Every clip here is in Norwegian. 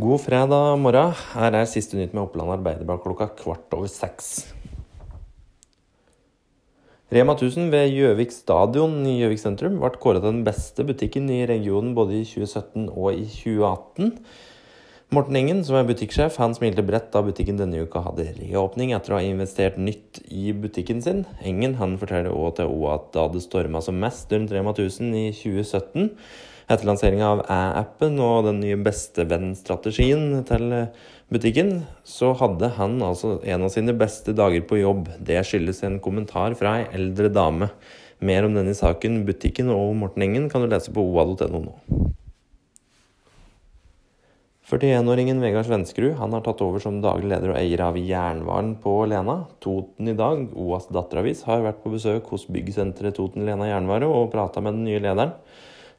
God fredag morgen. Her er siste nytt med Oppland Arbeiderblad klokka kvart over seks. Rema 1000 ved Gjøvik stadion i Gjøvik sentrum ble kåret til den beste butikken i regionen både i 2017 og i 2018. Morten Engen, som er butikksjef, han smilte bredt da butikken denne uka hadde reåpning etter å ha investert nytt i butikken sin. Engen han forteller òg til OA at da det storma som mest rundt Rema 1000 i 2017, etter lanseringa av æ-appen og den nye bestevenn-strategien til butikken, så hadde han altså en av sine beste dager på jobb. Det skyldes en kommentar fra ei eldre dame. Mer om denne saken, butikken og Morten Engen kan du lese på oa.no nå. 41-åringen Vegard Svenskerud han har tatt over som daglig leder og eier av Jernvaren på Lena. Toten i dag, OAs datteravis, har vært på besøk hos byggsenteret Toten Lena Jernvare og prata med den nye lederen.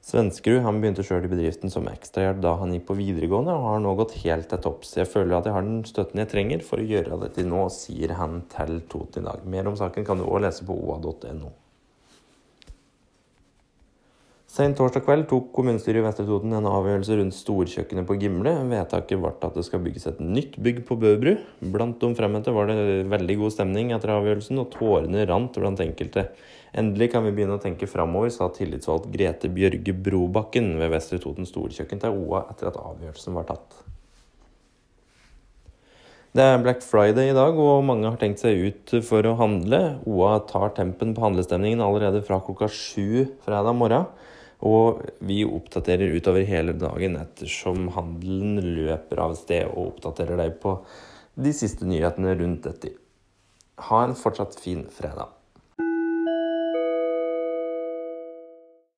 Svenskerud han begynte sjøl i bedriften som ekstrahjelp da han gikk på videregående, og har nå gått helt til topps. Jeg føler at jeg har den støtten jeg trenger for å gjøre dette nå, sier han til Toten i dag. Mer om saken kan du òg lese på oa.no. Sent torsdag kveld tok kommunestyret i Vestre Toten en avgjørelse rundt storkjøkkenet på Gimle. Vedtaket ble at det skal bygges et nytt bygg på Bøbru. Blant de fremmøtte var det veldig god stemning etter avgjørelsen, og tårene rant blant enkelte. Endelig kan vi begynne å tenke framover, sa tillitsvalgt Grete Bjørge Brobakken ved Vestre Toten storkjøkken til OA etter at avgjørelsen var tatt. Det er Black Friday i dag, og mange har tenkt seg ut for å handle. OA tar tempen på handlestemningen allerede fra klokka sju fredag morgen. Og vi oppdaterer utover hele dagen ettersom handelen løper av sted, og oppdaterer deg på de siste nyhetene rundt dette. Ha en fortsatt fin fredag.